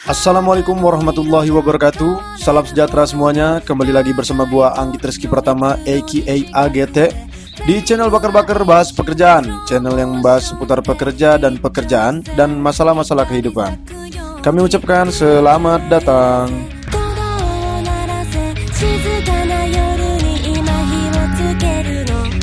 Assalamualaikum warahmatullahi wabarakatuh. Salam sejahtera semuanya. Kembali lagi bersama gua Anggit Rizky Pertama aka AGT Di channel Bakar-Bakar Bahas Pekerjaan. Channel yang membahas seputar pekerja dan pekerjaan Dan masalah-masalah kehidupan. Kami ucapkan selamat datang.